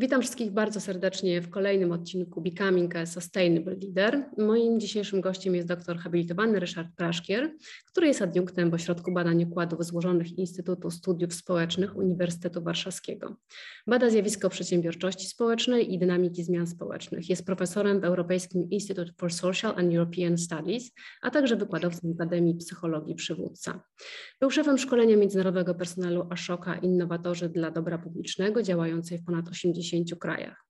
Witam wszystkich bardzo serdecznie w kolejnym odcinku Becoming a Sustainable Leader. Moim dzisiejszym gościem jest doktor habilitowany Ryszard Praszkier, który jest adiunktem w Ośrodku Badań Układów Złożonych Instytutu Studiów Społecznych Uniwersytetu Warszawskiego. Bada zjawisko przedsiębiorczości społecznej i dynamiki zmian społecznych. Jest profesorem w Europejskim Institute for Social and European Studies, a także wykładowcą Akademii Psychologii Przywódca. Był szefem szkolenia międzynarodowego personelu Ashoka Innowatorzy dla Dobra Publicznego, działającej w ponad 80 krajach.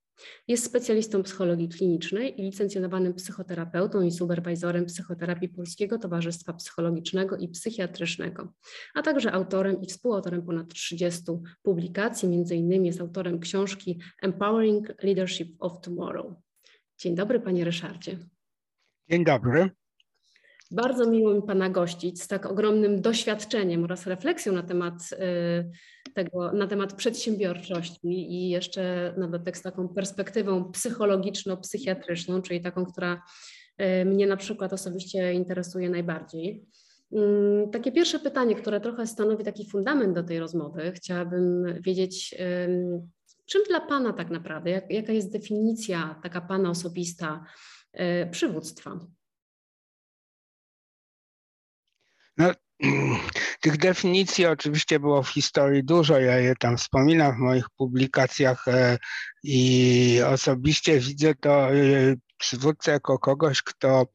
Jest specjalistą psychologii klinicznej i licencjonowanym psychoterapeutą i superwizorem psychoterapii Polskiego Towarzystwa Psychologicznego i Psychiatrycznego, a także autorem i współautorem ponad 30 publikacji, innymi jest autorem książki Empowering Leadership of Tomorrow. Dzień dobry, panie Ryszardzie. Dzień dobry. Bardzo miło mi Pana gościć z tak ogromnym doświadczeniem oraz refleksją na temat y, tego, na temat przedsiębiorczości i jeszcze na dodatek z taką perspektywą psychologiczno-psychiatryczną, czyli taką, która y, mnie na przykład osobiście interesuje najbardziej. Mm, takie pierwsze pytanie, które trochę stanowi taki fundament do tej rozmowy, chciałabym wiedzieć, czym dla Pana tak naprawdę, jaka jest definicja taka Pana osobista y, przywództwa? No, tych definicji oczywiście było w historii dużo, ja je tam wspominam w moich publikacjach e, i osobiście widzę to e, przywódcę jako kogoś, kto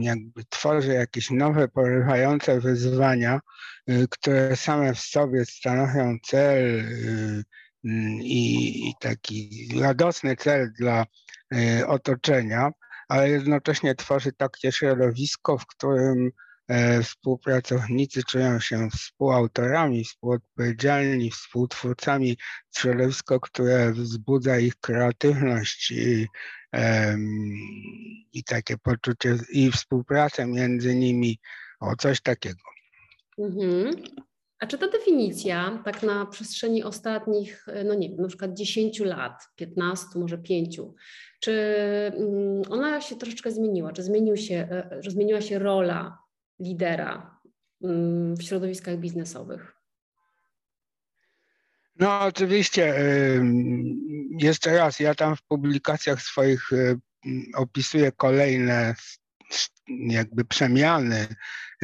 jakby tworzy jakieś nowe, porywające wyzwania, e, które same w sobie stanowią cel i, taki radosny cel dla otoczenia, ale jednocześnie tworzy takie środowisko, w którym współpracownicy czują się współautorami, współodpowiedzialni, współtwórcami, środowisko, które wzbudza ich kreatywność i, i takie poczucie i współpracę między nimi, o coś takiego. Mhm. A czy ta definicja, tak na przestrzeni ostatnich, no nie wiem, na przykład 10 lat, 15, może 5, czy mm, ona się troszeczkę zmieniła? Czy zmienił się, e, zmieniła się rola lidera mm, w środowiskach biznesowych? No oczywiście, jeszcze raz, ja tam w publikacjach swoich opisuję kolejne jakby przemiany,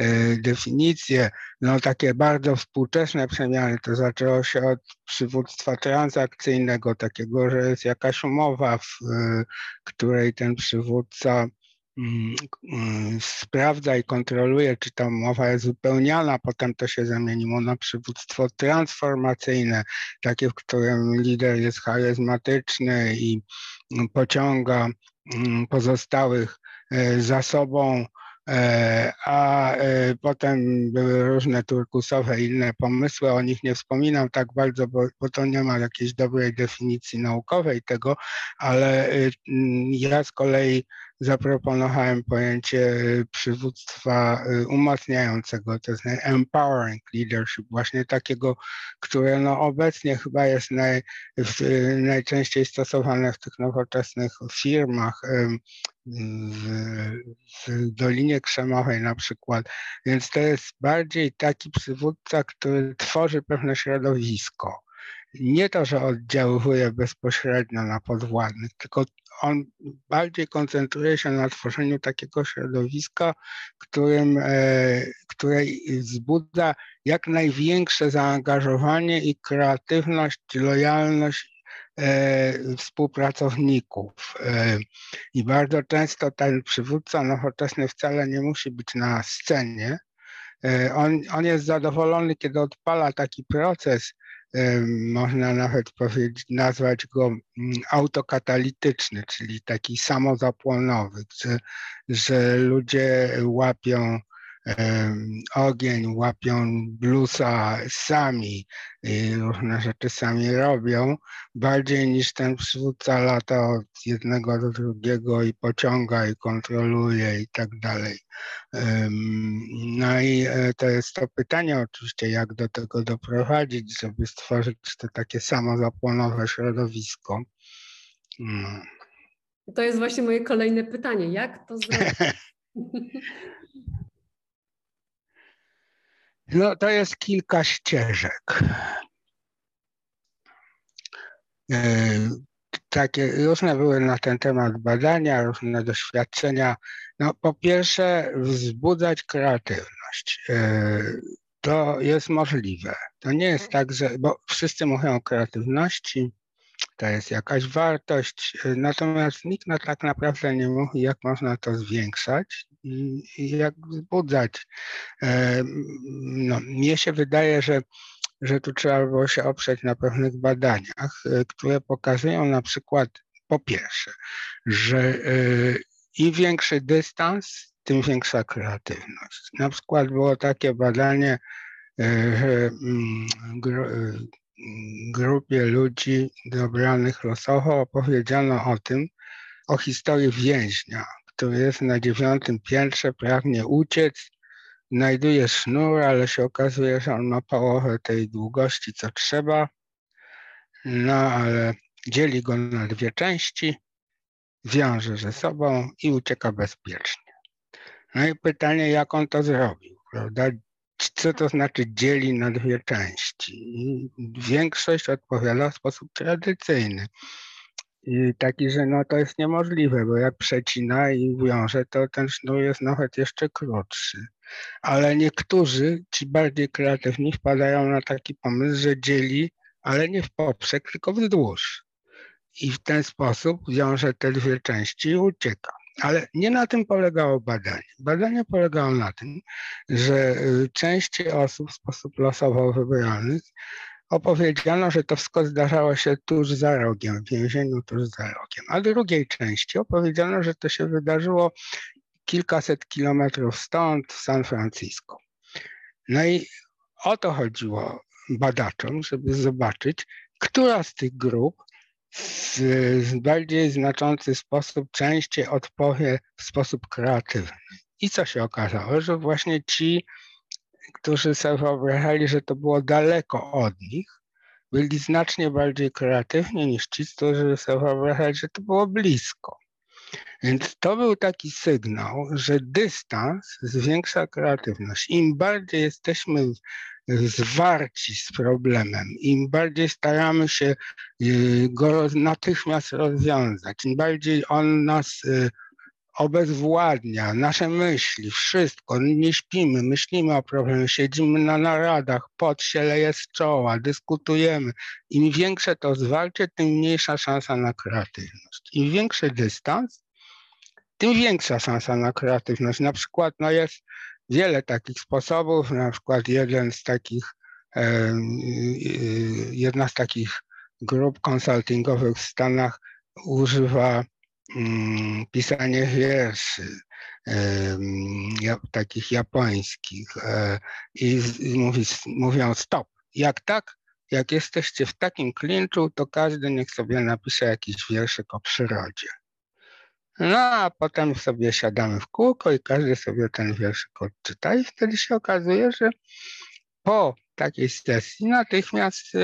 y, definicje, no takie bardzo współczesne przemiany, to zaczęło się od przywództwa transakcyjnego, takiego, że jest jakaś umowa, w y, której ten przywódca sprawdza i kontroluje, czy ta umowa jest wypełniana. Potem to się zamieniło na przywództwo transformacyjne, takie, w którym lider jest charyzmatyczny i mm, pociąga pozostałych e, za sobą. E, a e, potem były różne turkusowe inne pomysły, o nich nie wspominam tak bardzo, bo, bo to nie ma jakiejś dobrej definicji naukowej tego, ale ja z kolei zaproponowałem pojęcie przywództwa y, umacniającego, to jest empowering leadership, właśnie takiego, które no obecnie chyba jest naj, w, najczęściej stosowane w tych nowoczesnych firmach, w, w Dolinie Krzemowej na przykład. Więc to jest bardziej taki przywódca, który tworzy pewne środowisko nie to, że oddziałuje bezpośrednio na podwładnych, tylko on bardziej koncentruje się na tworzeniu takiego środowiska, którym, e, które wzbudza jak największe zaangażowanie i kreatywność, lojalność e, współpracowników. E, I bardzo często ten przywódca nowoczesny wcale nie musi być na scenie. On, on jest zadowolony, kiedy odpala taki proces można nawet powiedzieć, nazwać go mm, autokatalityczny, czyli taki samozapłonowy, że, że ludzie łapią ogień, łapią blusa sami, różne rzeczy sami robią, bardziej niż ten przywódca lata od jednego do drugiego i pociąga i kontroluje i tak dalej. No i e, to jest to pytanie oczywiście, jak do tego doprowadzić, żeby stworzyć to takie samozapłonowe środowisko. No. To jest właśnie moje kolejne pytanie. Jak to zrobić? No to jest kilka ścieżek. takie różne były na ten temat badania, różne doświadczenia. No, po pierwsze, wzbudzać kreatywność. To jest możliwe. To nie jest tak, że, bo wszyscy mówią o kreatywności, to jest jakaś wartość, natomiast nikt tak naprawdę nie mówi, jak można to zwiększać jak wzbudzać. No, mnie się wydaje, że że tu trzeba było się oprzeć na pewnych badaniach, e, które pokazują na przykład po pierwsze, że e, im większy dystans, tym większa kreatywność. Na przykład było takie badanie, e, że mm, grupie ludzi dobranych losowo opowiedziano o tym, o historii więźnia, który jest na dziewiątym piętrze, pragnie uciec znajduje sznur, ale się okazuje, że on ma połowę tej długości, co trzeba. No ale dzieli go na dwie części, wiąże ze sobą i ucieka bezpiecznie. No i pytanie, jak on to zrobił, prawda? Co to znaczy dzieli na dwie części? Większość odpowiada w sposób tradycyjny. Taki, że no to jest niemożliwe, bo jak przecina i wiąże, to ten sznur jest nawet jeszcze krótszy ale niektórzy, ci bardziej kreatywni, wpadają na taki pomysł, że dzieli, ale nie w poprzek, tylko wzdłuż. I w ten sposób wiąże te dwie części i ucieka. Ale nie na tym polegało badanie. Badanie polegało na tym, że y, części osób w sposób losowo wybranych opowiedziano, że to wszystko zdarzało się tuż za rogiem, w więzieniu tuż za rogiem. A drugiej części opowiedziano, że to się wydarzyło kilkaset kilometrów stąd, w San Francisco. No i o to chodziło badaczom, żeby zobaczyć, która z tych grup w, bardziej znaczący sposób częściej odpowie w sposób kreatywny. I co się okazało, że właśnie ci, którzy sobie wyobrażali, że to było daleko od nich, byli znacznie bardziej kreatywni niż ci, którzy sobie wyobrażali, że to było blisko. Więc to był taki sygnał, że dystans zwiększa kreatywność. Im bardziej jesteśmy zwarci z problemem, im bardziej staramy się y, go natychmiast rozwiązać, im bardziej on nas y, obezwładnia, nasze myśli, wszystko, nie śpimy, myślimy o problemie, siedzimy na naradach, pot się leje z czoła, dyskutujemy. Im większe to zwarcie, tym mniejsza szansa na kreatywność. Im większy dystans, tym większa szansa na kreatywność. Na przykład no jest wiele takich sposobów, na przykład jeden z takich, jedna z takich grup konsultingowych w Stanach używa mm, pisania wierszy takich japońskich e, i mówi, mówią stop. Jak tak, jak jesteście w takim klinczu, to każdy niech sobie napisze jakiś wierszyk o przyrodzie. No a potem sobie siadamy w kółko i każdy sobie ten wierszyk odczyta i wtedy się okazuje, że po takiej sesji natychmiast y,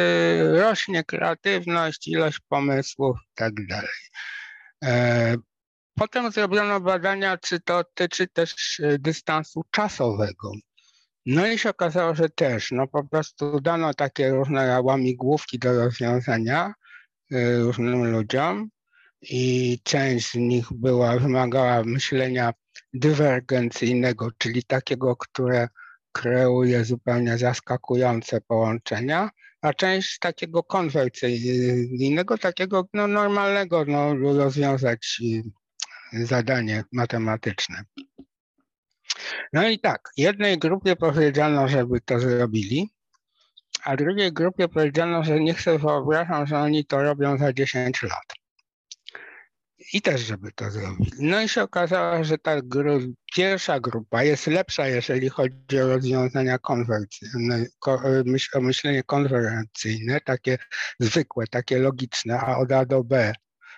rośnie kreatywność, ilość pomysłów i tak dalej. E, potem zrobiono badania, czy to dotyczy też y, dystansu czasowego. No i się okazało, że też, no po prostu dano takie różne łamigłówki do rozwiązania y, różnym ludziom i część z nich była, wymagała myślenia dywergencyjnego, czyli takiego, które kreuje zupełnie zaskakujące połączenia, a część takiego konwersyjnego, takiego no, normalnego no, rozwiązać y, zadanie matematyczne. No i tak, jednej grupie powiedziano, żeby to zrobili, a drugiej grupie powiedziano, że niech sobie wyobrażam, że oni to robią za 10 lat i też, żeby to zrobili. No i się okazało, że ta gru pierwsza grupa jest lepsza, jeżeli chodzi o rozwiązania konwersyjne, o myślenie konwergencyjne, takie zwykłe, takie logiczne, a od A do B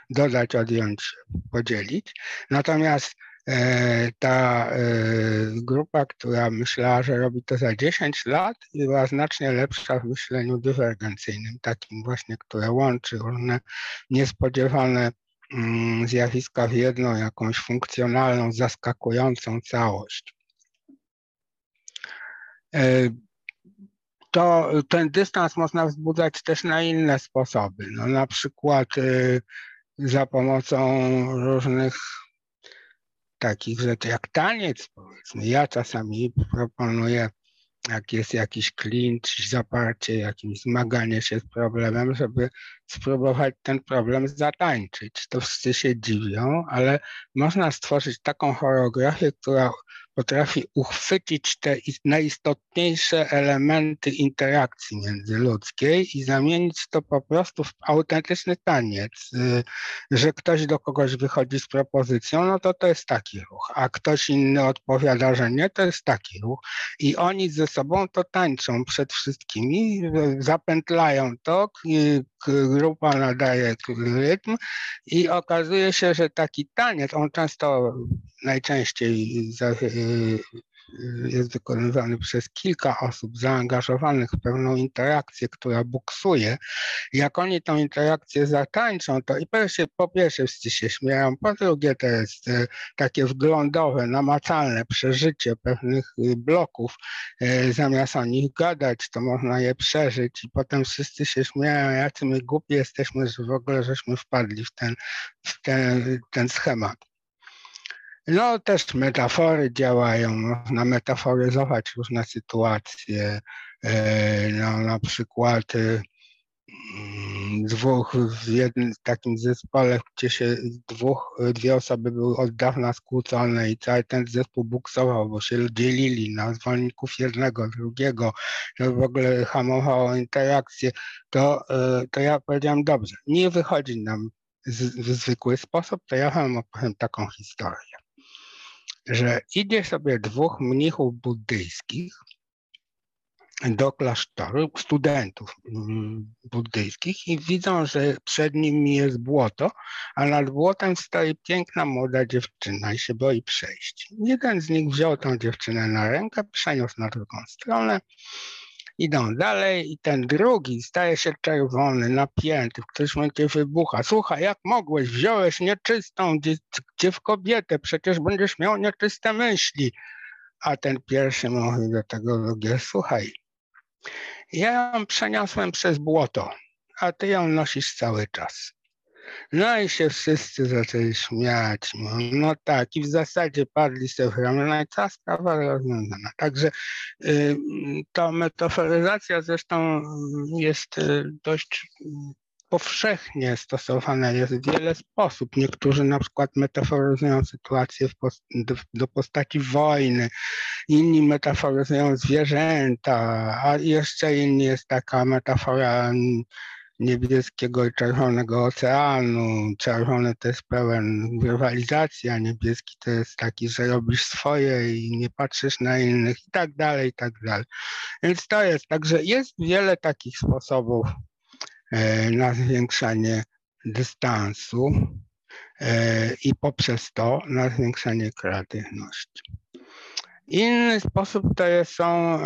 dodać, odjąć, podzielić. Natomiast e, ta e, grupa, która myślała, że robi to za 10 lat, była znacznie lepsza w myśleniu dywergencyjnym, takim właśnie, które łączy różne niespodziewane zjawiska w jedną jakąś funkcjonalną, zaskakującą całość. E, to ten dystans można wzbudzać też na inne sposoby. No, na przykład za pomocą różnych takich rzeczy jak taniec, powiedzmy. Ja czasami proponuję, jak jest jakiś klincz, zaparcie, jakimś zmaganie się z problemem, żeby spróbować ten problem zatańczyć. To wszyscy się dziwią, ale można stworzyć taką choreografię, która potrafi uchwycić te najistotniejsze elementy interakcji międzyludzkiej i zamienić to po prostu w autentyczny taniec. Y, że ktoś do kogoś wychodzi z propozycją, no to to jest taki ruch, a ktoś inny odpowiada, że nie, to jest taki ruch. I oni ze sobą to tańczą przed wszystkimi, zapętlają to, grupa nadaje rytm i okazuje się, że taki taniec, on często najczęściej jest wykonywany przez kilka osób zaangażowanych w pewną interakcję, która buksuje. Jak oni tą interakcję zatańczą, to i pierwsze, po pierwsze wszyscy się śmieją, po drugie to jest e, takie wglądowe, namacalne przeżycie pewnych y, bloków. Zamiast o nich gadać, to można je przeżyć i potem wszyscy się śmieją, jacy my głupi jesteśmy, że w ogóle żeśmy wpadli w ten, w ten, ten schemat. No też metafory działają, można metaforyzować różne sytuacje, e, no, na przykład e, mm, dwóch w jednym takim zespole, gdzie się dwóch, dwie osoby były od dawna skłócone i cały ten zespół buksował, bo się dzielili na zwolenników jednego, drugiego, to w ogóle hamowało interakcję, to, e, to ja powiedziałem, dobrze, nie wychodzi nam w zwykły sposób, to ja wam opowiem taką historię że idzie sobie dwóch mnichów buddyjskich do klasztoru, studentów mm, buddyjskich i widzą, że przed nimi jest błoto, a nad błotem stoi piękna młoda dziewczyna i się boi przejść. Jeden z nich wziął tą dziewczynę na rękę, przeniósł na drugą stronę Idą dalej i ten drugi staje się czerwony, napięty, w którymś momencie wybucha. Słuchaj, jak mogłeś, wziąłeś nieczystą, w kobietę, przecież będziesz miał nieczyste myśli. A ten pierwszy mówi do tego drugiego, słuchaj, ja ją przeniosłem przez błoto, a ty ją nosisz cały czas. No i się wszyscy zaczęli śmiać. No, no tak, i w zasadzie padli sobie w ramiona i cała sprawa rozwiązana. Także y, ta metaforyzacja zresztą jest y, dość powszechnie stosowana jest w wiele sposób. Niektórzy na przykład metaforyzują sytuację post do, do, postaci wojny, inni metaforyzują zwierzęta, a jeszcze inni jest taka metafora niebieskiego i czerwonego oceanu. Czerwony to jest pełen rywalizacji, a niebieski to jest taki, że robisz swoje i nie patrzysz na innych i tak dalej, i tak dalej. Więc to jest, także jest wiele takich sposobów e, na zwiększanie dystansu e, i poprzez to na zwiększanie kreatywności. Inny sposób to jest, są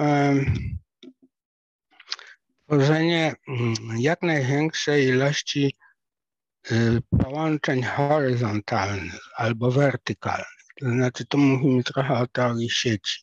tworzenie mm, jak największej ilości y, połączeń horyzontalnych albo wertykalnych. To znaczy, tu mówimy trochę o teorii sieci,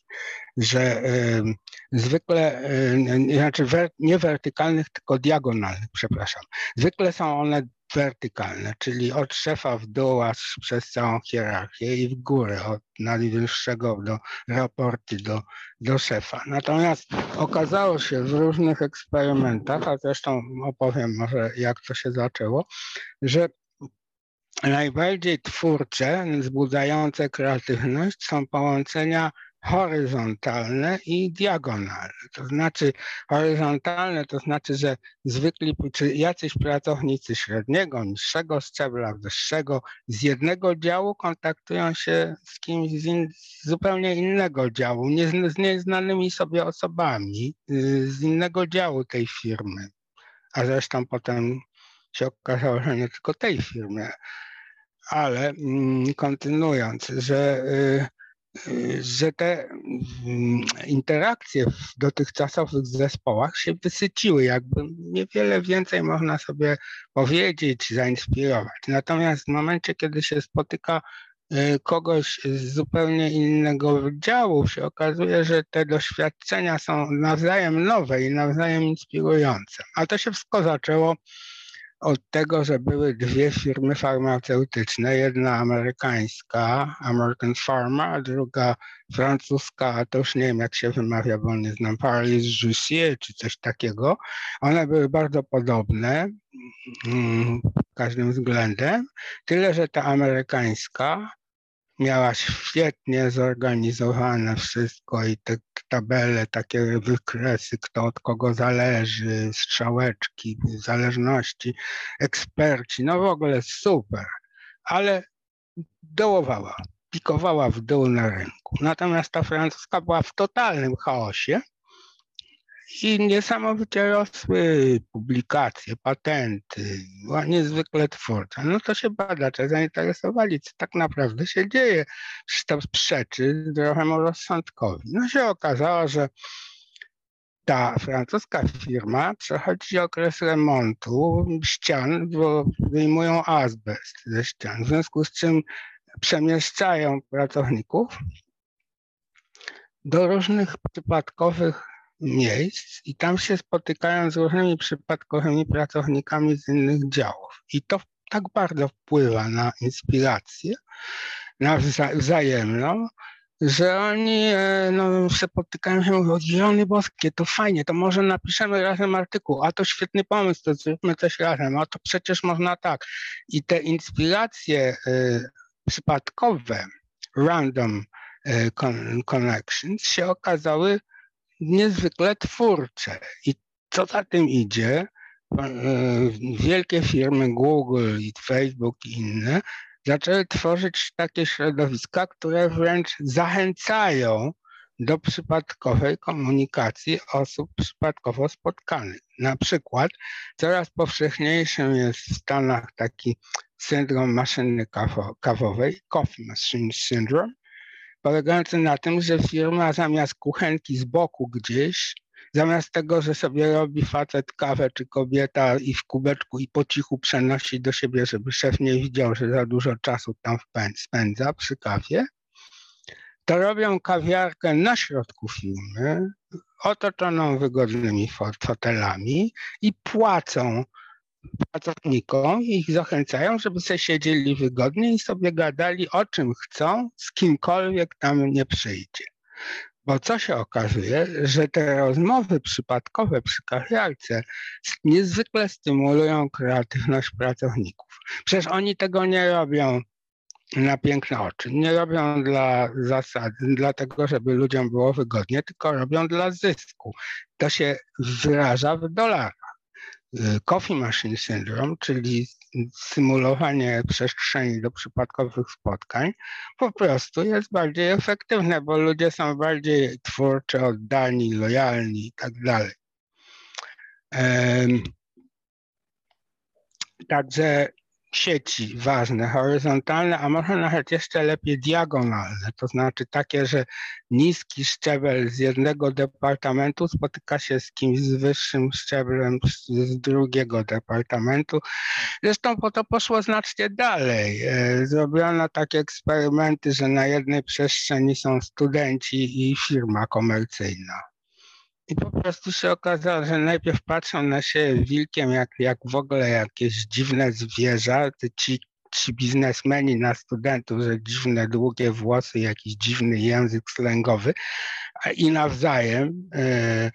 że y, zwykle, y, znaczy nie wertykalnych, tylko diagonalnych, przepraszam. Zwykle są one wertykalne, czyli od szefa w dół, aż przez całą hierarchię i w górę, od najwyższego do raporty do, do szefa. Natomiast okazało się w różnych eksperymentach, a zresztą opowiem może jak to się zaczęło, że najbardziej twórcze, wzbudzające kreatywność są połączenia horyzontalne i diagonalne. To znaczy horyzontalne to znaczy, że zwykli czy jacyś pracownicy średniego, niższego szczebla, wyższego z jednego działu kontaktują się z kimś z, in, z zupełnie innego działu, nie z, nieznanymi sobie osobami z innego działu tej firmy. A zresztą potem się okazało, że nie tylko tej firmy. Ale mm, kontynuując, że y, że te mm, interakcje w dotychczasowych zespołach się wysyciły, jakby niewiele więcej można sobie powiedzieć, zainspirować. Natomiast w momencie, kiedy się spotyka y, kogoś z zupełnie innego działu, się okazuje, że te doświadczenia są nawzajem nowe i nawzajem inspirujące. A to się wszystko zaczęło od tego, że były dwie firmy farmaceutyczne, jedna amerykańska, American Pharma, a druga francuska, a to już nie wiem jak się wymawia, bo nie znam, Paris Jussier czy coś takiego. One były bardzo podobne mm, każdym względem, tyle że ta amerykańska miała świetnie zorganizowane wszystko i te tabele, takie wykresy, kto od kogo zależy, strzałeczki, zależności, eksperci, no w ogóle super, ale dołowała, pikowała w dół na rynku. Natomiast ta francuska była w totalnym chaosie, i niesamowicie rosły publikacje, patenty, była niezwykle twórcza. No to się badacze zainteresowali, co tak naprawdę się dzieje, czy to sprzeczy zdrowemu rozsądkowi. No się okazało, że ta francuska firma przechodzi okres remontu ścian, bo wyjmują azbest ze ścian, w związku z czym przemieszczają pracowników do różnych przypadkowych miejsc i tam się spotykają z różnymi przypadkowymi pracownikami z innych działów. I to tak bardzo wpływa na inspirację, na wza wzajemną, że oni e, no, się i mówią, zielony boskie, to fajnie, to może napiszemy razem artykuł, a to świetny pomysł, to zróbmy coś razem, a to przecież można tak. I te inspiracje y, przypadkowe, random y, connections się okazały niezwykle twórcze. I co za tym idzie, e, wielkie firmy Google i Facebook i inne zaczęły tworzyć takie środowiska, które wręcz zachęcają do przypadkowej komunikacji osób przypadkowo spotkanych. Na przykład coraz powszechniejszym jest w Stanach taki syndrom maszyny kawowej, Coffee Machine Syndrome, polegający na tym, że firma zamiast kuchenki z boku gdzieś, zamiast tego, że sobie robi facet kawę czy kobieta i w kubeczku i po cichu przenosi do siebie, żeby szef nie widział, że za dużo czasu tam spędza przy kawie, to robią kawiarkę na środku firmy, otoczoną wygodnymi fotelami i płacą pracownikom i ich zachęcają, żeby sobie siedzieli wygodnie i sobie gadali o czym chcą, z kimkolwiek tam nie przyjdzie. Bo co się okazuje, że te rozmowy przypadkowe przy kawiarce niezwykle stymulują kreatywność pracowników. Przecież oni tego nie robią na piękne oczy. Nie robią dla zasady, dlatego, żeby ludziom było wygodnie, tylko robią dla zysku. To się wyraża w dolarach. Coffee Machine Syndrome, czyli symulowanie przestrzeni do przypadkowych spotkań, po prostu jest bardziej efektywne, bo ludzie są bardziej twórczy, oddani, lojalni i tak dalej. Także sieci ważne, horyzontalne, a może nawet jeszcze lepiej diagonalne, to znaczy takie, że niski szczebel z jednego departamentu spotyka się z kimś z wyższym szczeblem z drugiego departamentu. Zresztą po to poszło znacznie dalej. E, zrobiono takie eksperymenty, że na jednej przestrzeni są studenci i firma komercyjna. I po prostu się okazało, że najpierw patrzą na siebie wilkiem, jak, jak w ogóle jakieś dziwne zwierzę, ci, ci biznesmeni na studentów, że dziwne, długie włosy, jakiś dziwny język slangowy i nawzajem, e,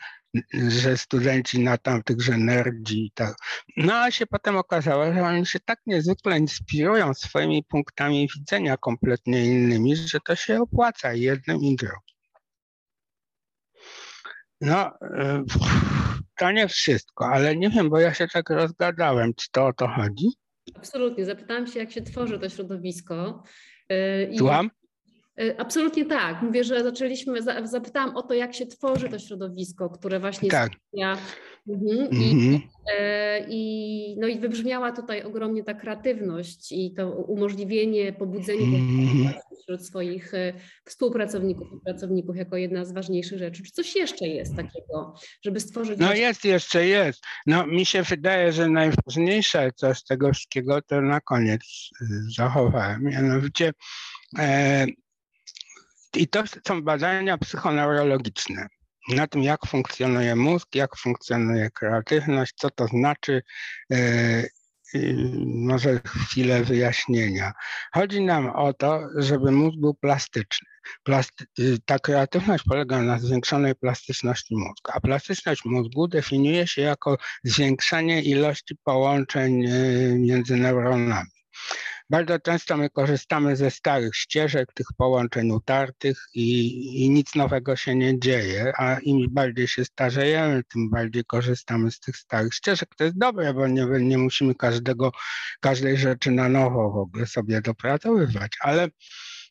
że studenci na tamtych, że nerdzi i tak. No a się potem okazało, że oni się tak niezwykle inspirują swoimi punktami widzenia kompletnie innymi, że to się opłaca jednym i drugim. No, e, to nie wszystko, ale nie wiem, bo ja się tak rozgadałem. Czy to o to chodzi? Absolutnie. Zapytałam się, jak się tworzy to środowisko. E, I, Słucham? E, absolutnie tak. Mówię, że zaczęliśmy, zapytałam o to, jak się tworzy to środowisko, które właśnie tak. Mhm. I, mhm. e, I, no i wybrzmiała tutaj ogromnie ta kreatywność i to umożliwienie, pobudzenie mhm. wśród swoich e, współpracowników i pracowników jako jedna z ważniejszych rzeczy. Czy coś jeszcze jest takiego, żeby stworzyć... No jest, jeszcze jest. No mi się wydaje, że najważniejsze co z tego wszystkiego to na koniec y, zachowałem. Mianowicie e, i to są badania psychoneurologiczne na tym, jak funkcjonuje mózg, jak funkcjonuje kreatywność, co to znaczy. E, może chwilę wyjaśnienia. Chodzi nam o to, żeby mózg był plastyczny. Plasty ta kreatywność polega na zwiększonej plastyczności mózgu, a plastyczność mózgu definiuje się jako zwiększanie ilości połączeń y, między neuronami. Bardzo często my korzystamy ze starych ścieżek, tych połączeń utartych i, i, nic nowego się nie dzieje, a im bardziej się starzejemy, tym bardziej korzystamy z tych starych ścieżek. To jest dobre, bo nie, nie musimy każdego, każdej rzeczy na nowo w ogóle sobie dopracowywać, ale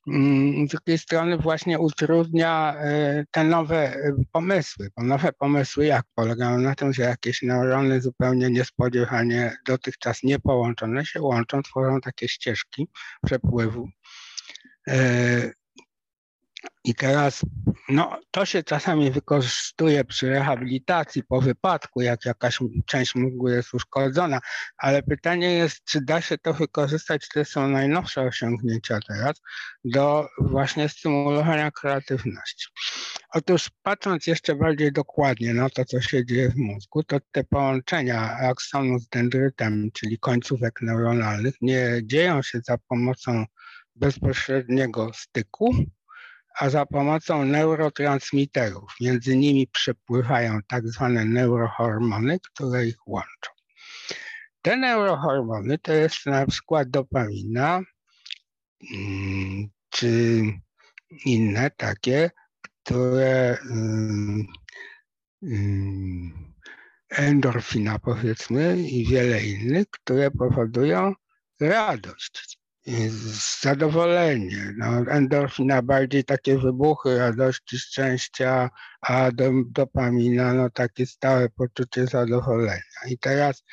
z drugiej strony właśnie utrudnia e, te nowe e, pomysły, bo nowe pomysły jak polegają na tym, że jakieś neurony zupełnie niespodziewanie dotychczas niepołączone się łączą, tworzą takie ścieżki przepływu. I teraz no, to się czasami wykorzystuje przy rehabilitacji po wypadku, jak jakaś część mózgu jest uszkodzona, ale pytanie jest, czy da się to wykorzystać, to są najnowsze osiągnięcia teraz, do właśnie stymulowania kreatywności. Otóż patrząc jeszcze bardziej dokładnie na to, co się dzieje w mózgu, to te połączenia aksonu z dendrytem, czyli końcówek neuronalnych, nie dzieją się za pomocą bezpośredniego styku, a za pomocą neurotransmiterów. Między nimi przepływają tak zwane neurohormony, które ich łączą. Te neurohormony to jest na przykład dopamina mm, czy inne takie, które mm, mm, endorfina powiedzmy i wiele innych, które powodują radość zadowolenie. No, endorfina bardziej takie wybuchy radości, szczęścia, a dopamina no takie stałe poczucie zadowolenia. I teraz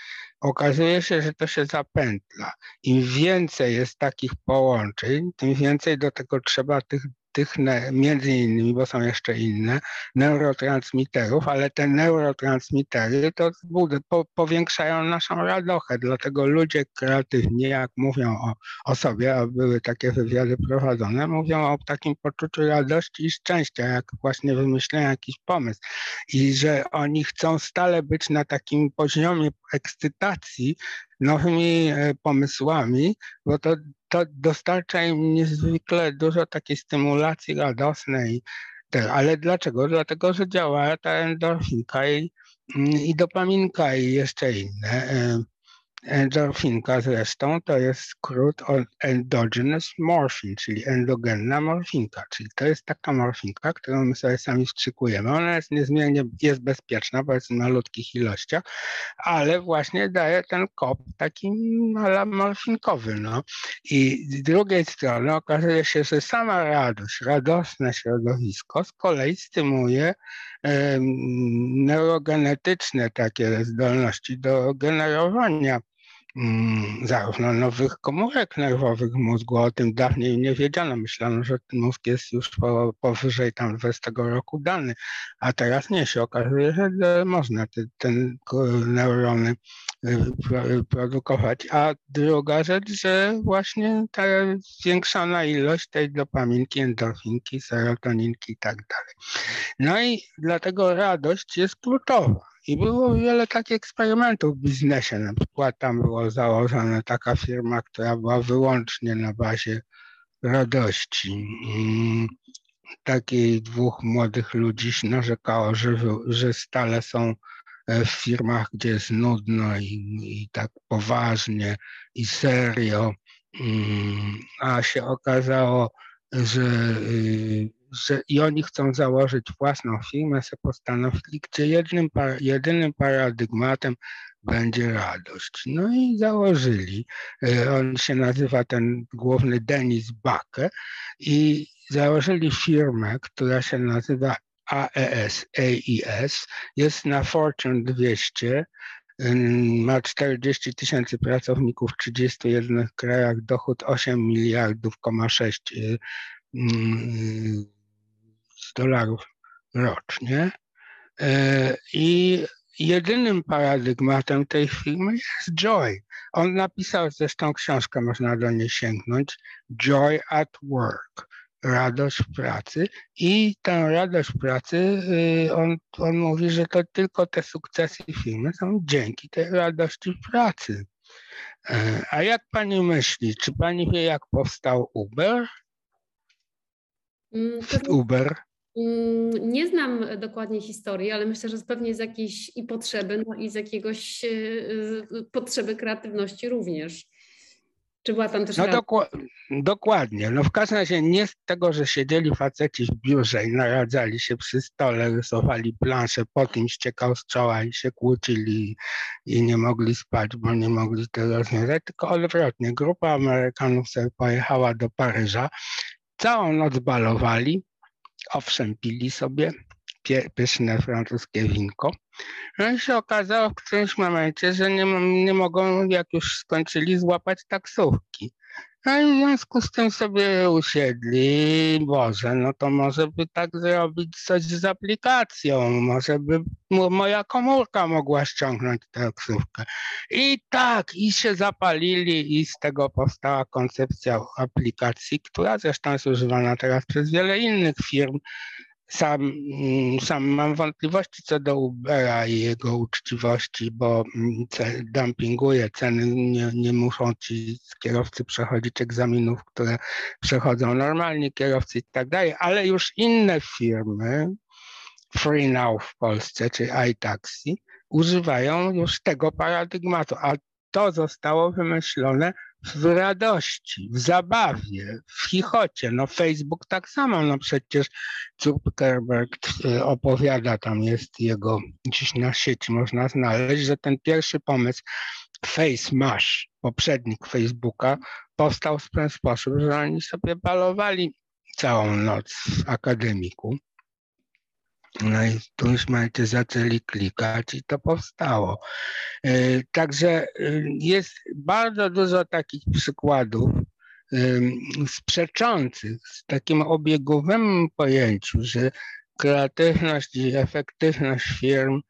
okazuje się, że to się zapętla. Im więcej jest takich połączeń, tym więcej do tego trzeba tych tych między innymi, bo są jeszcze inne, neurotransmiterów, ale te neurotransmitery to po, powiększają naszą radochę, dlatego ludzie kreatywni, jak mówią o, o sobie, a były takie wywiady prowadzone, mówią o takim poczuciu radości i szczęścia, jak właśnie wymyślają jakiś pomysł. I że oni chcą stale być na takim poziomie ekscytacji, nowymi e, pomysłami, bo to, to dostarcza im niezwykle dużo takiej stymulacji radosnej. Ale dlaczego? Dlatego, że działa ta endorfinka i, i dopaminka i jeszcze inne. Endorfinka zresztą to jest skrót od endogenous morphine, czyli endogenna morfinka, czyli to jest taka morfinka, którą my sobie sami wstrzykujemy. Ona jest niezmiernie jest bezpieczna, jest w malutkich ilościach, ale właśnie daje ten kop taki morfinkowy. No. I z drugiej strony okazuje się, że sama radość, radosne środowisko z kolei stymuluje neurogenetyczne takie zdolności do generowania zarówno nowych komórek nerwowych mózgu, o tym dawniej nie wiedziano. Myślano, że ten mózg jest już po, powyżej tam 20 roku dany, a teraz nie się okazuje, że można te, ten neurony y, produkować. A druga rzecz, że właśnie ta zwiększona ilość tej dopaminki, endorfinki, serotoninki i tak dalej. No i dlatego radość jest kluczowa. I było wiele takich eksperymentów w biznesie. Na przykład tam była założona taka firma, która była wyłącznie na bazie radości. takich dwóch młodych ludzi narzekało, że, że stale są e, w firmach, gdzie jest nudno i, i tak poważnie i serio. Mm, a się okazało, że y, że i oni chcą założyć własną firmę, sobie postanowili, gdzie jednym, jedynym paradygmatem będzie radość. No i założyli. E, on się nazywa ten główny Denis Backe i założyli firmę, która się nazywa AES, AES, jest na Fortune 200, ma 40 tysięcy pracowników w 31 krajach, dochód 8 miliardów, 6 y, mm, dolarów rocznie. E, I jedynym paradygmatem tej firmy jest Joy. On napisał zresztą książkę, można do niej sięgnąć, Joy at Work radość w pracy i tę radość w pracy y, on, on mówi, że to tylko te sukcesy firmy są dzięki tej radości w pracy. E, a jak pani myśli, czy pani wie, jak powstał Uber? Mm, Uber. Mm, nie znam dokładnie historii, ale myślę, że pewnie z jakiejś i potrzeby, no i z jakiegoś y, y, potrzeby kreatywności również. Czy była tam też No dokładnie. No w każdym razie nie z tego, że siedzieli faceci w biurze i naradzali się przy stole, rysowali plansze, potem ściekał z czoła i się kłócili i nie mogli spać, bo nie mogli tego rozwiązać, tylko odwrotnie. Grupa Amerykanów sobie pojechała do Paryża, całą noc balowali, owszem, pili sobie, pyszne francuskie winko. No i się okazało w którymś momencie, że nie, nie mogą, jak już skończyli, złapać taksówki. No i w związku z tym sobie usiedli, Boże, no to może by tak zrobić coś z aplikacją, może by moja komórka mogła ściągnąć taksówkę. I tak, i się zapalili i z tego powstała koncepcja aplikacji, która zresztą jest używana teraz przez wiele innych firm, sam, mm, sam mam wątpliwości co do Ubera i jego uczciwości, bo mm, dumpinguje ceny, nie, nie muszą ci kierowcy przechodzić egzaminów, które przechodzą normalnie kierowcy i tak dalej, ale już inne firmy, Free Now w Polsce, czy iTaxi, używają już tego paradygmatu, a to zostało wymyślone w radości, w zabawie, w chichocie. No Facebook tak samo, no przecież Zuckerberg y, opowiada, tam jest jego gdzieś na sieci można znaleźć, że ten pierwszy pomysł Face Mash, poprzednik Facebooka, powstał w ten sposób, że oni sobie balowali całą noc w akademiku no i tu już macie zaczęli klikać i to powstało. E, także e, jest bardzo dużo takich przykładów sprzeczących z takim obiegowym pojęciu, że kreatywność i efektywność firm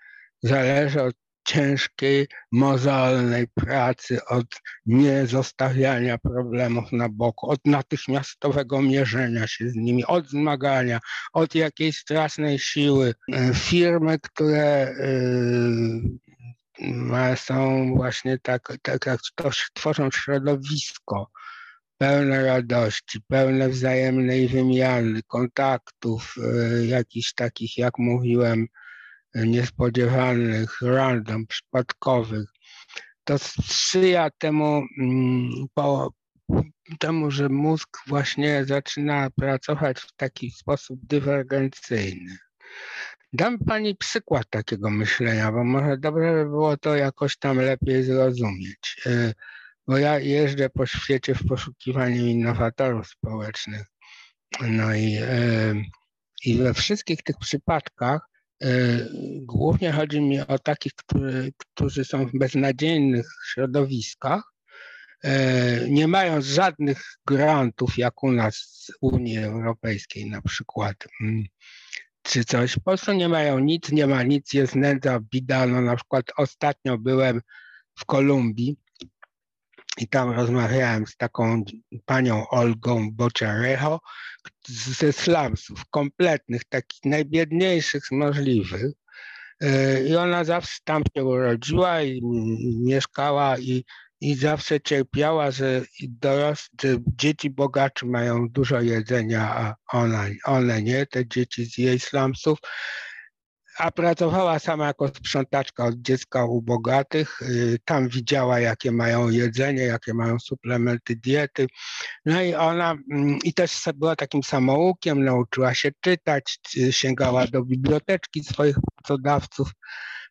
zależy od ciężkiej, mozolnej pracy, od niezostawiania problemów na boku, od natychmiastowego mierzenia się z nimi, od zmagania, od jakiejś strasznej siły. E, firmy, które e, są właśnie tak, tak jak tworzą środowisko, pełne radości, pełne wzajemnej wymiany, kontaktów, e, jakichś takich, jak mówiłem, niespodziewanych, random, przypadkowych, to sprzyja temu, mm, po, temu, że mózg właśnie zaczyna pracować w taki sposób dywergencyjny. Dam Pani przykład takiego myślenia, bo może dobrze by było to jakoś tam lepiej zrozumieć. E, bo ja jeżdżę po świecie w poszukiwaniu innowatorów społecznych. No i, e, i we wszystkich tych przypadkach głównie chodzi mi o takich, którzy, którzy są w beznadziejnych środowiskach, e, nie mają żadnych grantów, jak u nas z Unii Europejskiej na przykład, mm, czy coś. Po prostu nie mają nic, nie ma nic, jest nędza, bida. No na przykład ostatnio byłem w Kolumbii i tam rozmawiałem z taką panią Olgą Bociarejo ze slumsów, kompletnych, takich najbiedniejszych z możliwych. E, I ona zawsze tam się urodziła i mieszkała i, i zawsze cierpiała, że, doros, że dzieci bogaczy mają dużo jedzenia, a ona, one nie, te dzieci z jej slumsów a pracowała sama jako sprzątaczka od dziecka u bogatych. Y, tam widziała, jakie mają jedzenie, jakie mają suplementy diety. No i ona, mm, i też była takim samoukiem, nauczyła się czytać, sięgała do biblioteczki swoich pracodawców.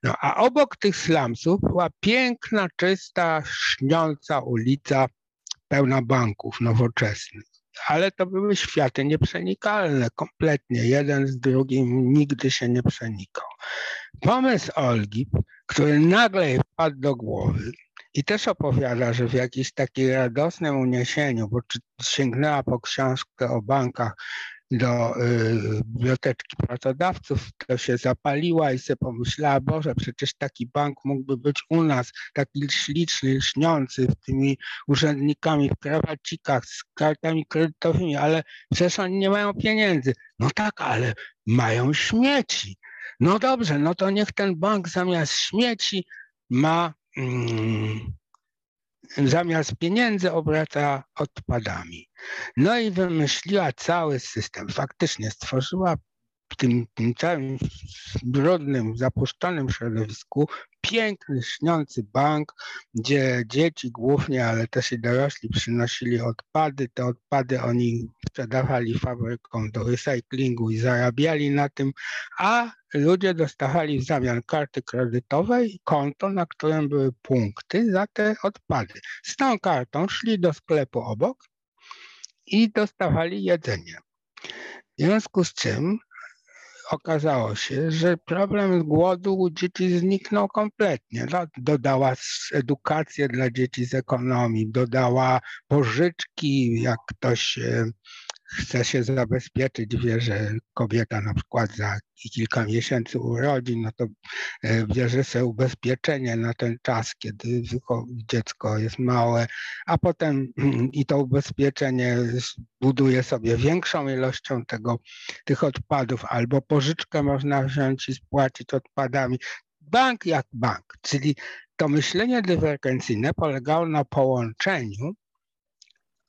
No, a obok tych slumsów była piękna, czysta, śniąca ulica pełna banków nowoczesnych. Ale to były światy nieprzenikalne, kompletnie. Jeden z drugim nigdy się nie przenikał. Pomysł Olgi, który nagle wpadł do głowy, i też opowiada, że w jakimś takim radosnym uniesieniu, bo sięgnęła po książkę o bankach do y, biblioteczki pracodawców, to się zapaliła i sobie pomyślała, Boże, przecież taki bank mógłby być u nas, taki śliczny, lśniący, z tymi urzędnikami w krawacikach, z kartami kredytowymi, ale przecież oni nie mają pieniędzy. No tak, ale mają śmieci. No dobrze, no to niech ten bank zamiast śmieci ma mm, zamiast pieniędzy obraca odpadami. No i wymyśliła cały system. Faktycznie stworzyła w tym, tym całym brudnym, zapuszczonym środowisku piękny, śniący bank, gdzie dzieci głównie, ale też i dorośli przynosili odpady. Te odpady oni sprzedawali fabrykom do recyklingu i zarabiali na tym, a ludzie dostawali w zamian karty kredytowe i konto, na którym były punkty za te odpady. Z tą kartą szli do sklepu obok i dostawali jedzenie. W związku z czym okazało się, że problem głodu u dzieci zniknął kompletnie. Dodała edukację dla dzieci z ekonomii, dodała pożyczki, jak ktoś e, chce się zabezpieczyć, wie, że kobieta na przykład za kilka miesięcy urodzi, no to e, bierze sobie ubezpieczenie na ten czas, kiedy dziecko jest małe, a potem i to ubezpieczenie buduje sobie większą ilością tego, tych odpadów, albo pożyczkę można wziąć i spłacić odpadami. Bank jak bank, czyli to myślenie dywergencyjne polegało na połączeniu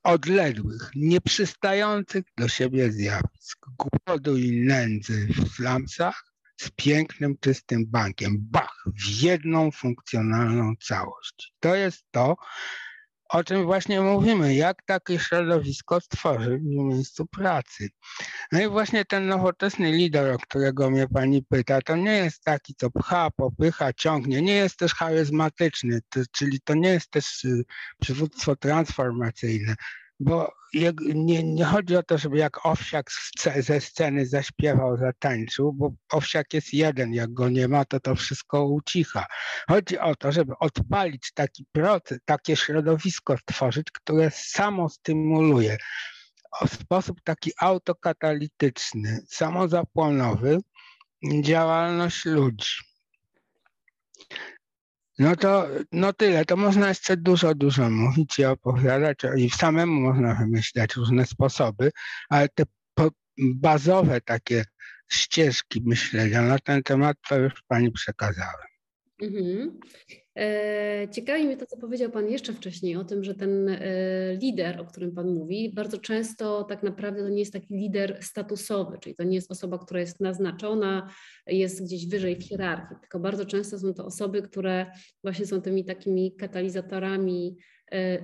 odległych, nieprzystających do siebie zjawisk, głodu i nędzy w slumsach z pięknym, czystym bankiem. Bach! W jedną funkcjonalną całość. To jest to, o czym właśnie mówimy, jak takie środowisko stworzyć w miejscu pracy. No i właśnie ten nowoczesny lider, o którego mnie pani pyta, to nie jest taki, co pcha, popycha, ciągnie, nie jest też charyzmatyczny, to, czyli to nie jest też y, przywództwo transformacyjne bo nie, nie, chodzi o to, żeby jak owsiak ze sceny zaśpiewał, zatańczył, bo owsiak jest jeden, jak go nie ma, to to wszystko ucicha. Chodzi o to, żeby odpalić taki proces, takie środowisko stworzyć, które samo stymuluje w sposób taki autokatalityczny, samozapłonowy działalność ludzi. No to no tyle, to można jeszcze dużo, dużo mówić i opowiadać i samemu można wymyślać różne sposoby, ale te bazowe takie ścieżki myślenia na ten temat to już Pani przekazałem. Mhm. E, ciekawi mnie to, co powiedział Pan jeszcze wcześniej o tym, że ten e, lider, o którym Pan mówi, bardzo często tak naprawdę to nie jest taki lider statusowy, czyli to nie jest osoba, która jest naznaczona, jest gdzieś wyżej w hierarchii, tylko bardzo często są to osoby, które właśnie są tymi takimi katalizatorami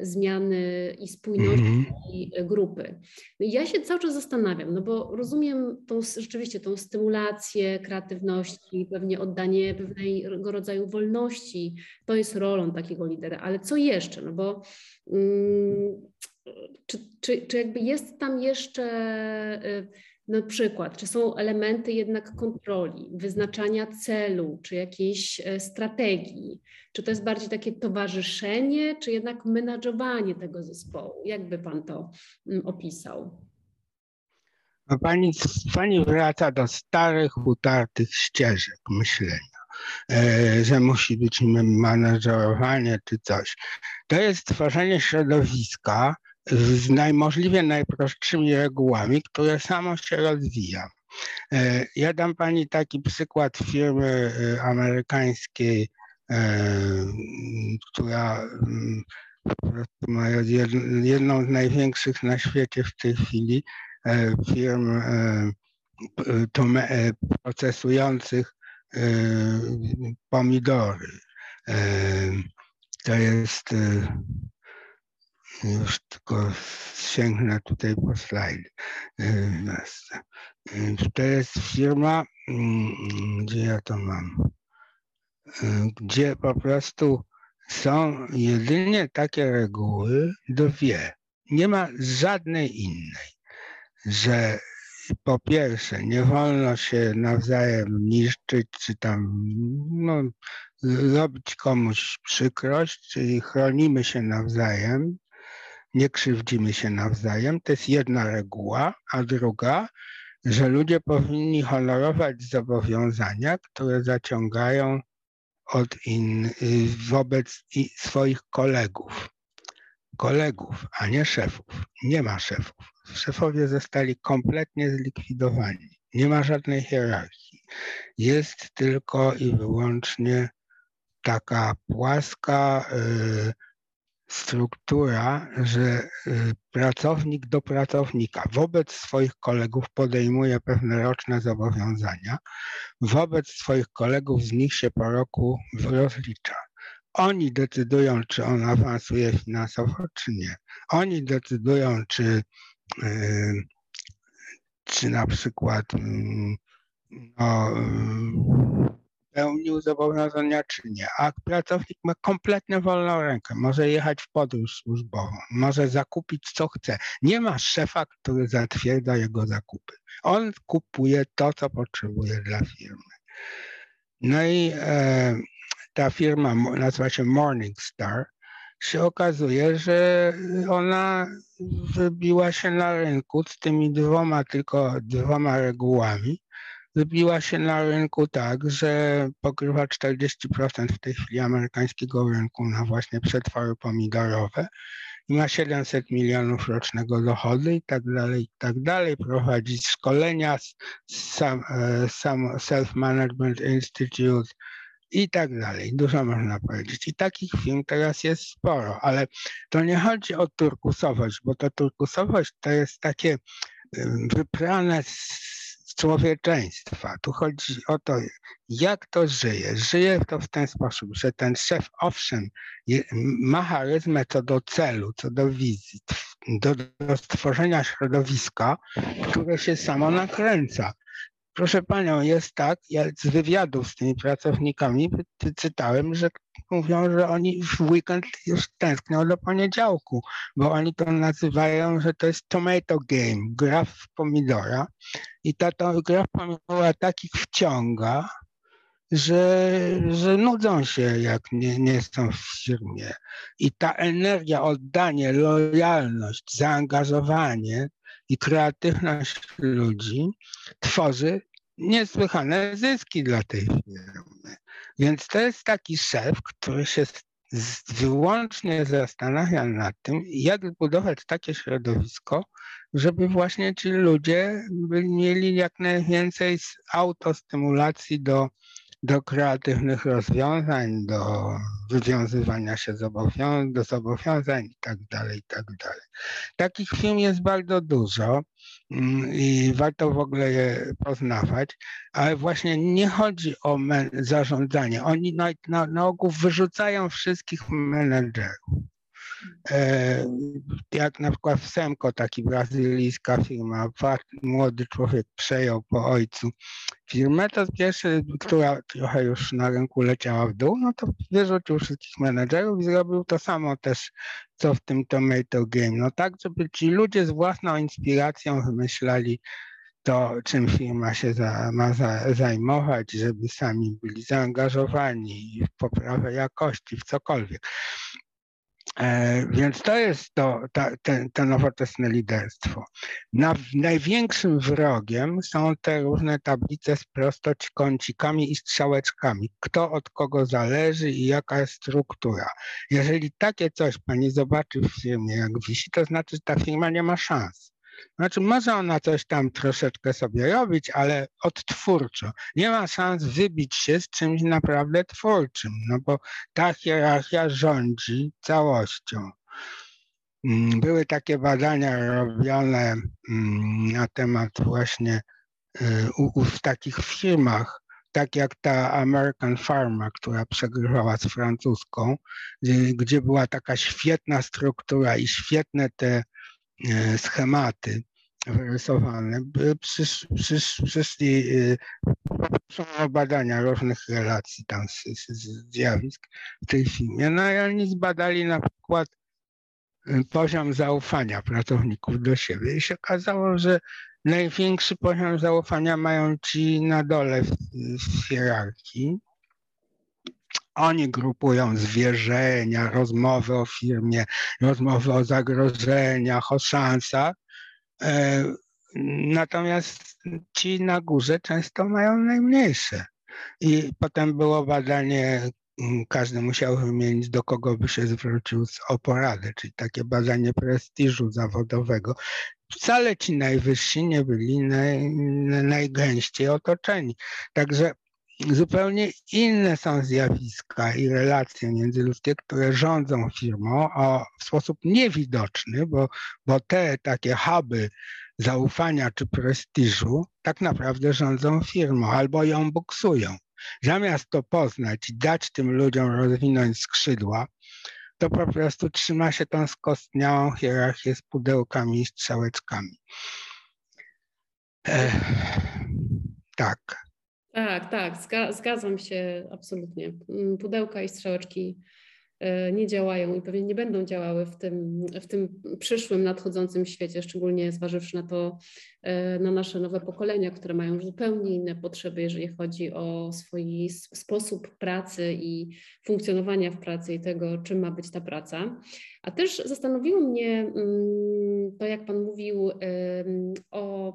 zmiany i spójności mm-hmm. grupy. No ja się cały czas zastanawiam, no bo rozumiem tą, rzeczywiście tą stymulację kreatywności, pewnie oddanie pewnego rodzaju wolności, to jest rolą takiego lidera, ale co jeszcze? No bo mm, czy, czy, czy jakby jest tam jeszcze e, na przykład, czy są elementy jednak kontroli, wyznaczania celu, czy jakiejś e, strategii? Czy to jest bardziej takie towarzyszenie, czy jednak menadżowanie tego zespołu? Jak by Pan to mm, opisał? No pani, pani wraca do starych, utartych ścieżek myślenia, e, że musi być menadżerowanie czy coś. To jest tworzenie środowiska, z najmożliwie najprostszymi regułami, które samo się rozwija. E, ja dam Pani taki przykład firmy e, amerykańskiej, e, która mm, ma jedną z największych na świecie w tej chwili firm procesujących pomidory. To jest już tylko sięgnę tutaj po slajd. E, to jest firma, mm, gdzie ja to mam, e, gdzie po prostu są jedynie takie reguły, dwie. nie ma żadnej innej, że po pierwsze nie wolno się nawzajem niszczyć, czy tam no, robić komuś przykrość, czyli chronimy się nawzajem, nie krzywdzimy się nawzajem. To jest jedna reguła, a druga, że ludzie powinni honorować zobowiązania, które zaciągają od in, wobec swoich kolegów. Kolegów, a nie szefów. Nie ma szefów. Szefowie zostali kompletnie zlikwidowani. Nie ma żadnej hierarchii. Jest tylko i wyłącznie taka płaska y, struktura, że y, pracownik do pracownika wobec swoich kolegów podejmuje pewne roczne zobowiązania, wobec swoich kolegów z nich się po roku rozlicza. Oni decydują, czy on awansuje finansowo, czy nie. Oni decydują, czy, y, czy na przykład mm, no, pełnił zobowiązania, czy nie. A pracownik ma kompletnie wolną rękę. Może jechać w podróż służbową, może zakupić co chce. Nie ma szefa, który zatwierdza jego zakupy. On kupuje to, co potrzebuje dla firmy. No i e, ta firma nazywa się Morningstar. Się okazuje, że ona wybiła się na rynku z tymi dwoma, tylko dwoma regułami wybiła się na rynku tak, że pokrywa 40% w tej chwili amerykańskiego rynku na właśnie przetwory pomidorowe i ma 700 milionów rocznego dochodu i tak dalej, i tak dalej. Prowadzi szkolenia, sam, e, sam Self-Management Institute i tak dalej. Dużo można powiedzieć. I takich firm teraz jest sporo, ale to nie chodzi o turkusowość, bo ta turkusowość to jest takie wyprane z człowieczeństwa. Tu chodzi o to, jak to żyje. Żyje to w ten sposób, że ten szef, owszem, ma charyzmę co do celu, co do wizji, do, do stworzenia środowiska, które się samo nakręca. Proszę panią, jest tak, ja z wywiadów z tymi pracownikami czytałem, że mówią, że oni w weekend już tęsknią do poniedziałku, bo oni to nazywają, że to jest tomato game, gra w pomidora. I ta to, gra w pomidora takich wciąga, że, że nudzą się, jak nie, nie są w firmie. I ta energia, oddanie, lojalność, zaangażowanie i kreatywność ludzi tworzy niesłychane zyski dla tej firmy. Więc to jest taki szef, który się wyłącznie zastanawia nad tym, jak zbudować takie środowisko, żeby właśnie ci ludzie mieli jak najwięcej autostymulacji do do kreatywnych rozwiązań, do wywiązywania się zobowiązań, do zobowiązań i tak dalej, i tak. Takich firm jest bardzo dużo mm, i warto w ogóle je poznawać, ale właśnie nie chodzi o zarządzanie. Oni na, na, na ogół wyrzucają wszystkich menedżerów. E, jak na przykład w Semco, taki brazylijska firma, młody człowiek przejął po ojcu firmę, to pierwszy, która trochę już na rynku leciała w dół, no to wyrzucił wszystkich menedżerów i zrobił to samo też, co w tym Tomato Game. No tak, żeby ci ludzie z własną inspiracją wymyślali to, czym firma się za, ma za, zajmować, żeby sami byli zaangażowani w poprawę jakości, w cokolwiek. E, więc to jest to, ta, te, to nowoczesne liderstwo. Na, największym wrogiem są te różne tablice z prostokącikami i strzałeczkami. Kto od kogo zależy i jaka jest struktura. Jeżeli takie coś pani zobaczy w firmie, jak wisi, to znaczy, że ta firma nie ma szans. Znaczy, może ona coś tam troszeczkę sobie robić, ale odtwórczo. Nie ma szans wybić się z czymś naprawdę twórczym, no bo ta hierarchia rządzi całością. Mm, były takie badania robione mm, na temat właśnie y, w takich firmach, tak jak ta American Pharma, która przegrywała z francuską, gdzie była taka świetna struktura i świetne te schematy wyrysowane, przysz, przysz, przyszli e, badania różnych relacji tam z, z, zjawisk w tej filmie. No i oni zbadali na przykład poziom zaufania pracowników do siebie i się okazało, że największy poziom zaufania mają ci na dole w, w hierarchii. Oni grupują zwierzenia, rozmowy o firmie, rozmowy o zagrożeniach, o szansach. E, natomiast ci na górze często mają najmniejsze. I potem było badanie Mm, każdy musiał wymienić, do kogo by się zwrócił o poradę, czyli takie badanie prestiżu zawodowego. Wcale ci najwyżsi nie byli naj, najgęściej otoczeni. Także zupełnie inne są zjawiska i relacje międzyludzkie, które rządzą firmą o, w sposób niewidoczny, bo, bo te takie huby zaufania czy prestiżu tak naprawdę rządzą firmą albo ją buksują. Zamiast to poznać i dać tym ludziom rozwinąć skrzydła, to po prostu trzyma się tą skostniałą hierarchię z pudełkami i strzałeczkami. tak. Tak, tak, zgadzam się absolutnie. Mm, pudełka i strzałeczki E, nie działają i pewnie nie będą działały w tym, w tym przyszłym, nadchodzącym świecie, szczególnie zważywszy na to, e, na nasze nowe pokolenia, które mają zupełnie inne potrzeby, jeżeli chodzi o swój sposób pracy i funkcjonowania w pracy i tego, czym ma być ta praca. A też zastanowiło mnie mm, to, jak Pan mówił o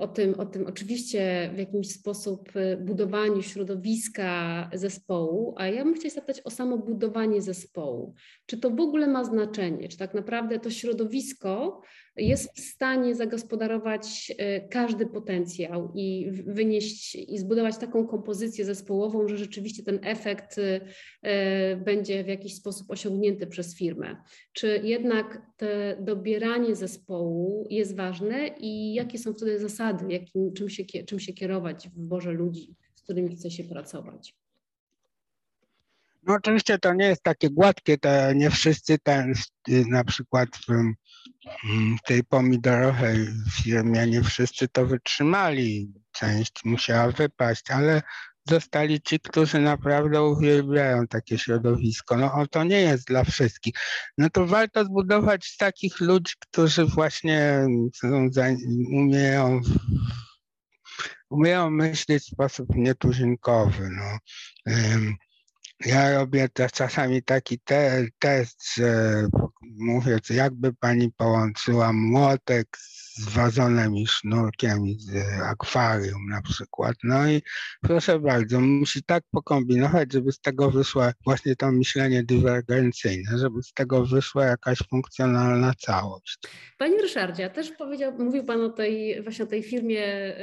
o tym, o tym oczywiście w jakiś sposób e, budowaniu środowiska zespołu, a ja bym chciała zapytać o samo budowanie zespołu. Czy to w ogóle ma znaczenie? Czy tak naprawdę to środowisko jest w stanie zagospodarować e, każdy potencjał i wynieść i zbudować taką kompozycję zespołową, że rzeczywiście ten efekt będzie w jakiś sposób osiągnięty przez firmę? Czy jednak te dobieranie zespołu jest ważne i jakie są wtedy zasady, jakim, czym, się, czym się kierować w wyborze ludzi, z którymi chce się pracować? No oczywiście to nie jest takie gładkie, to nie wszyscy ten, na przykład w tej pomidorowej firmie, nie wszyscy to wytrzymali, część musiała wypaść, ale zostali ci, którzy naprawdę uwielbiają takie środowisko. No o, to nie jest dla wszystkich. No to warto zbudować takich ludzi, którzy właśnie są, umieją umieją myśleć w sposób nietuzinkowy. No. Ja robię też czasami taki te, test, że mówię, jakby pani połączyła młotek z wazonem i sznurkiem z akwarium na przykład. No i proszę bardzo, musi tak pokombinować, żeby z tego wyszła właśnie to myślenie dywergencyjne, żeby z tego wyszła jakaś funkcjonalna całość. Panie Ryszardzie, też powiedział, mówił Pan o tej właśnie o tej firmie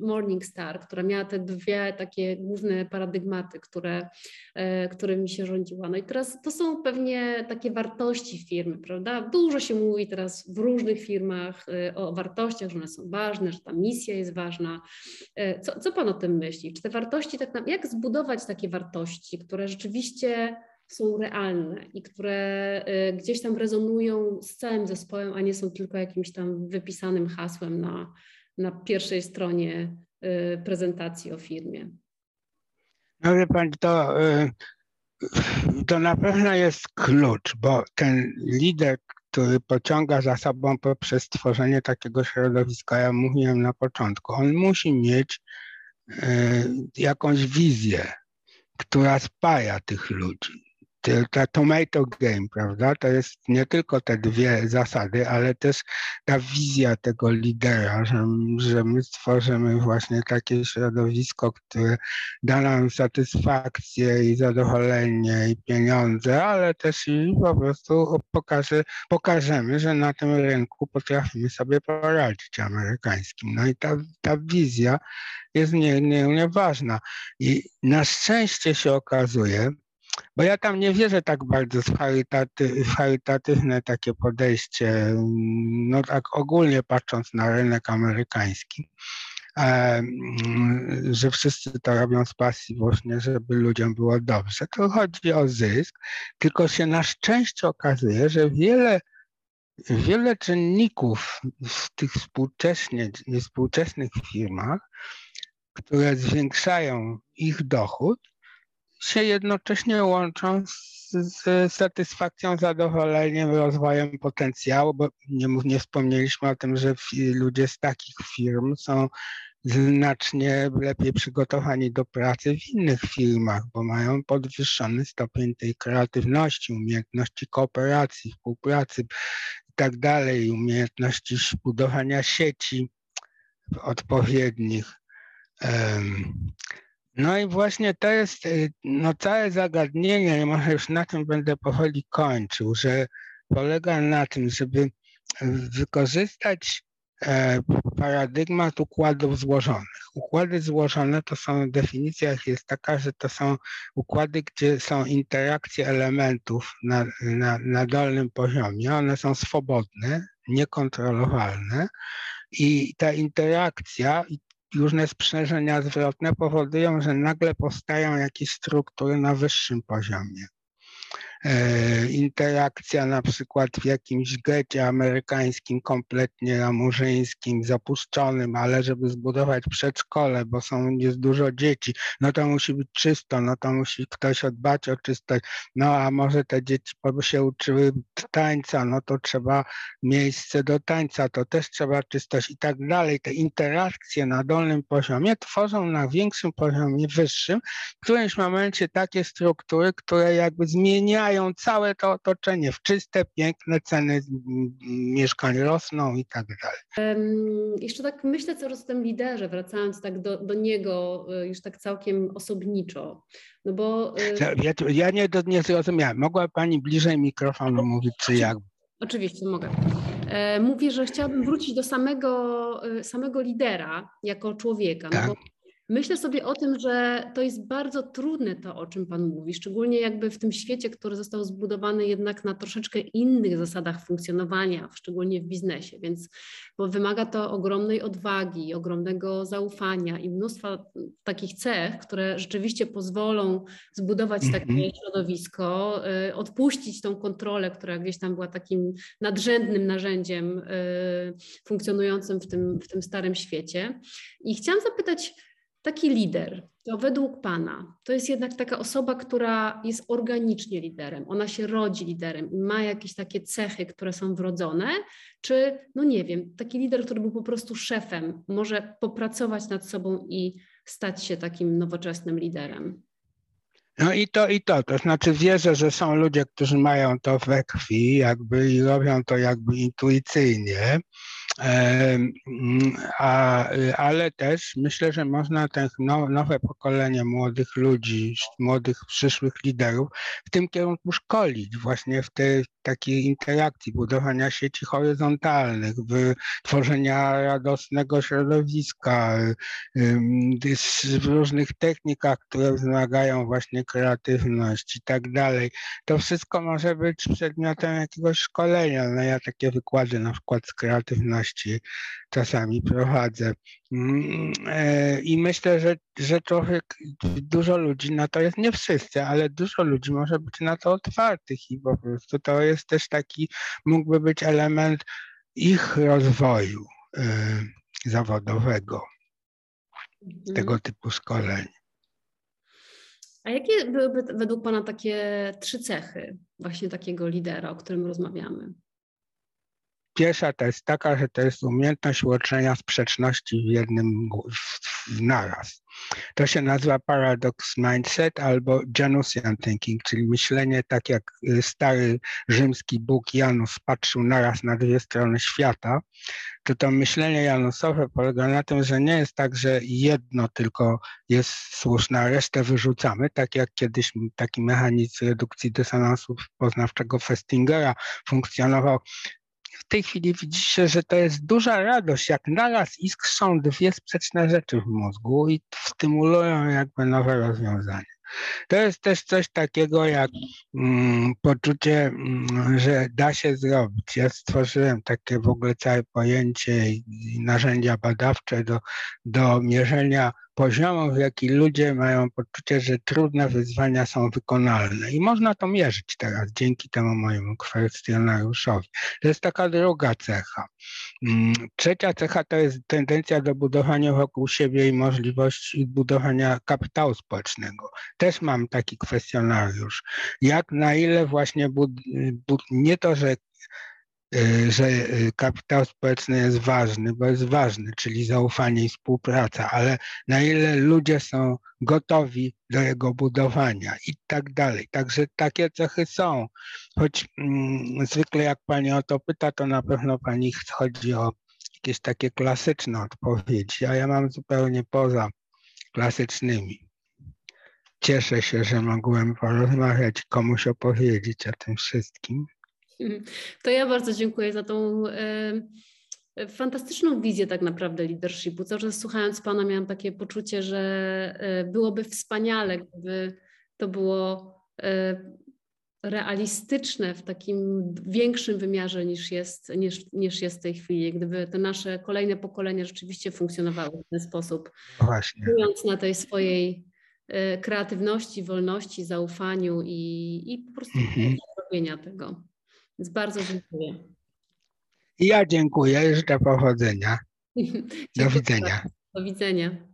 Morningstar, która miała te dwie takie główne paradygmaty, które, e, którymi się rządziła. No i teraz to są pewnie takie wartości firmy, prawda? Dużo się mówi teraz w różnych firmach e, o wartościach, że one są ważne, że ta misja jest ważna. E, co, co Pan o tym myśli? Czy te wartości, tak jak zbudować takie wartości, które rzeczywiście są realne i które e, gdzieś tam rezonują z całym zespołem, a nie są tylko jakimś tam wypisanym hasłem na, na pierwszej stronie prezentacji o firmie? No wie Pan, to, to na pewno jest klucz, bo ten lider, który pociąga za sobą poprzez tworzenie takiego środowiska. Ja mówiłem na początku, on musi mieć y, jakąś wizję, która spaja tych ludzi ta tomato game, prawda? To jest nie tylko te dwie zasady, ale też ta wizja tego lidera, że, że my stworzymy właśnie takie środowisko, które da nam satysfakcję i zadowolenie i pieniądze, ale też i po prostu pokaże, pokażemy, że na tym rynku potrafimy sobie poradzić amerykańskim. No i ta, ta wizja jest niezmiernie ważna. I na szczęście się okazuje, bo ja tam nie wierzę tak bardzo w, charytaty, w charytatywne takie podejście, no tak ogólnie patrząc na rynek amerykański, że wszyscy to robią z pasji właśnie, żeby ludziom było dobrze. To chodzi o zysk, tylko się na szczęście okazuje, że wiele wiele czynników w tych współczesnych firmach, które zwiększają ich dochód, się jednocześnie łączą z, z satysfakcją, zadowoleniem, rozwojem potencjału, bo nie, nie wspomnieliśmy o tym, że ludzie z takich firm są znacznie lepiej przygotowani do pracy w innych firmach, bo mają podwyższony stopień tej kreatywności, umiejętności kooperacji, współpracy i tak dalej, umiejętności budowania sieci odpowiednich. No i właśnie to jest y, no, całe zagadnienie, może już na tym będę powoli kończył, że polega na tym, żeby wykorzystać e, paradygmat układów złożonych. Układy złożone to są, definicja jest taka, że to są układy, gdzie są interakcje elementów na, na, na dolnym poziomie. One są swobodne, niekontrolowalne i ta interakcja różne sprzężenia zwrotne powodują, że nagle powstają jakieś struktury na wyższym poziomie. E, interakcja na przykład w jakimś getcie amerykańskim, kompletnie lamurzyńskim, zapuszczonym, ale żeby zbudować przedszkole, bo są, jest dużo dzieci, no to musi być czysto, no to musi ktoś dbać o czystość, no a może te dzieci się uczyły tańca, no to trzeba miejsce do tańca, to też trzeba czystość i tak dalej. Te interakcje na dolnym poziomie tworzą na większym poziomie, wyższym, w którymś momencie takie struktury, które jakby zmieniają zmieniają całe to otoczenie w czyste, piękne ceny mieszkań rosną i tak dalej. Jeszcze tak myślę coraz o tym liderze, wracając tak do, do niego y, już tak całkiem osobniczo. No bo, y, ja, ja nie, nie zrozumiałem. Mogła Pani bliżej mikrofonu mówić, czy jak? Oczywiście mogę. E, mówię, że chciałabym wrócić do samego, samego lidera jako człowieka. No tak. Bo Myślę sobie o tym, że to jest bardzo trudne to, o czym Pan mówi, szczególnie jakby w tym świecie, który został zbudowany jednak na troszeczkę innych zasadach funkcjonowania, szczególnie w biznesie, więc bo wymaga to ogromnej odwagi, ogromnego zaufania i mnóstwa takich cech, które rzeczywiście pozwolą zbudować takie mm -hmm. środowisko, y, odpuścić tą kontrolę, która gdzieś tam była takim nadrzędnym narzędziem y, funkcjonującym w tym, w tym starym świecie. I chciałam zapytać, Taki lider, to według Pana, to jest jednak taka osoba, która jest organicznie liderem, ona się rodzi liderem i ma jakieś takie cechy, które są wrodzone, czy, no nie wiem, taki lider, który był po prostu szefem, może popracować nad sobą i stać się takim nowoczesnym liderem? No i to, i to, to znaczy wierzę, że są ludzie, którzy mają to we krwi jakby i robią to jakby intuicyjnie, a, ale też myślę, że można te nowe pokolenie młodych ludzi, młodych przyszłych liderów w tym kierunku szkolić, właśnie w tej takiej interakcji, budowania sieci horyzontalnych, tworzenia radosnego środowiska, w różnych technikach, które wymagają właśnie kreatywność i tak dalej. To wszystko może być przedmiotem jakiegoś szkolenia. No ja takie wykłady na przykład z kreatywności czasami prowadzę. Mm, e, I myślę, że, że trochę dużo ludzi na to jest, nie wszyscy, ale dużo ludzi może być na to otwartych i po prostu to jest też taki, mógłby być element ich rozwoju e, zawodowego, mhm. tego typu szkoleń. A jakie byłyby według Pana takie trzy cechy właśnie takiego lidera, o którym rozmawiamy? Pierwsza to jest taka, że to jest umiejętność łączenia sprzeczności w jednym w, naraz. To się nazywa paradox mindset albo Janusian thinking, czyli myślenie tak jak y, stary rzymski Bóg Janus patrzył naraz na dwie strony świata, to to myślenie janusowe polega na tym, że nie jest tak, że jedno tylko jest słuszne, a resztę wyrzucamy, tak jak kiedyś taki mechanizm redukcji dysonansu poznawczego Festingera funkcjonował w tej chwili widzicie, że to jest duża radość, jak naraz iskrzą dwie sprzeczne rzeczy w mózgu i stymulują jakby nowe rozwiązania. To jest też coś takiego jak mm, poczucie, mm, że da się zrobić. Ja stworzyłem takie w ogóle całe pojęcie i, i narzędzia badawcze do, do mierzenia poziomów, w jaki ludzie mają poczucie, że trudne wyzwania są wykonalne. I można to mierzyć teraz dzięki temu mojemu kwestionariuszowi. To jest taka druga cecha. Mm, trzecia cecha to jest tendencja do budowania wokół siebie i możliwości budowania kapitału społecznego. Też mam taki kwestionariusz. Jak na ile właśnie bud, bud, nie to, że że y, kapitał społeczny jest ważny, bo jest ważny, czyli zaufanie i współpraca, ale na ile ludzie są gotowi do jego budowania i tak dalej. Także takie cechy są. Choć mm, zwykle jak pani o to pyta, to na pewno pani chodzi o jakieś takie klasyczne odpowiedzi, a ja mam zupełnie poza klasycznymi. Cieszę się, że mogłem porozmawiać, komuś opowiedzieć o tym wszystkim. To ja bardzo dziękuję za tą e, fantastyczną wizję tak naprawdę leadershipu. Cały czas słuchając Pana miałam takie poczucie, że e, byłoby wspaniale, gdyby to było e, realistyczne w takim większym wymiarze niż jest, niż, niż jest w tej chwili, gdyby te nasze kolejne pokolenia rzeczywiście funkcjonowały w ten sposób, Właśnie. na tej swojej kreatywności, wolności, zaufaniu i, i po prostu mhm. robienia tego. Więc bardzo dziękuję. Ja dziękuję, życzę powodzenia. Do widzenia. Do widzenia.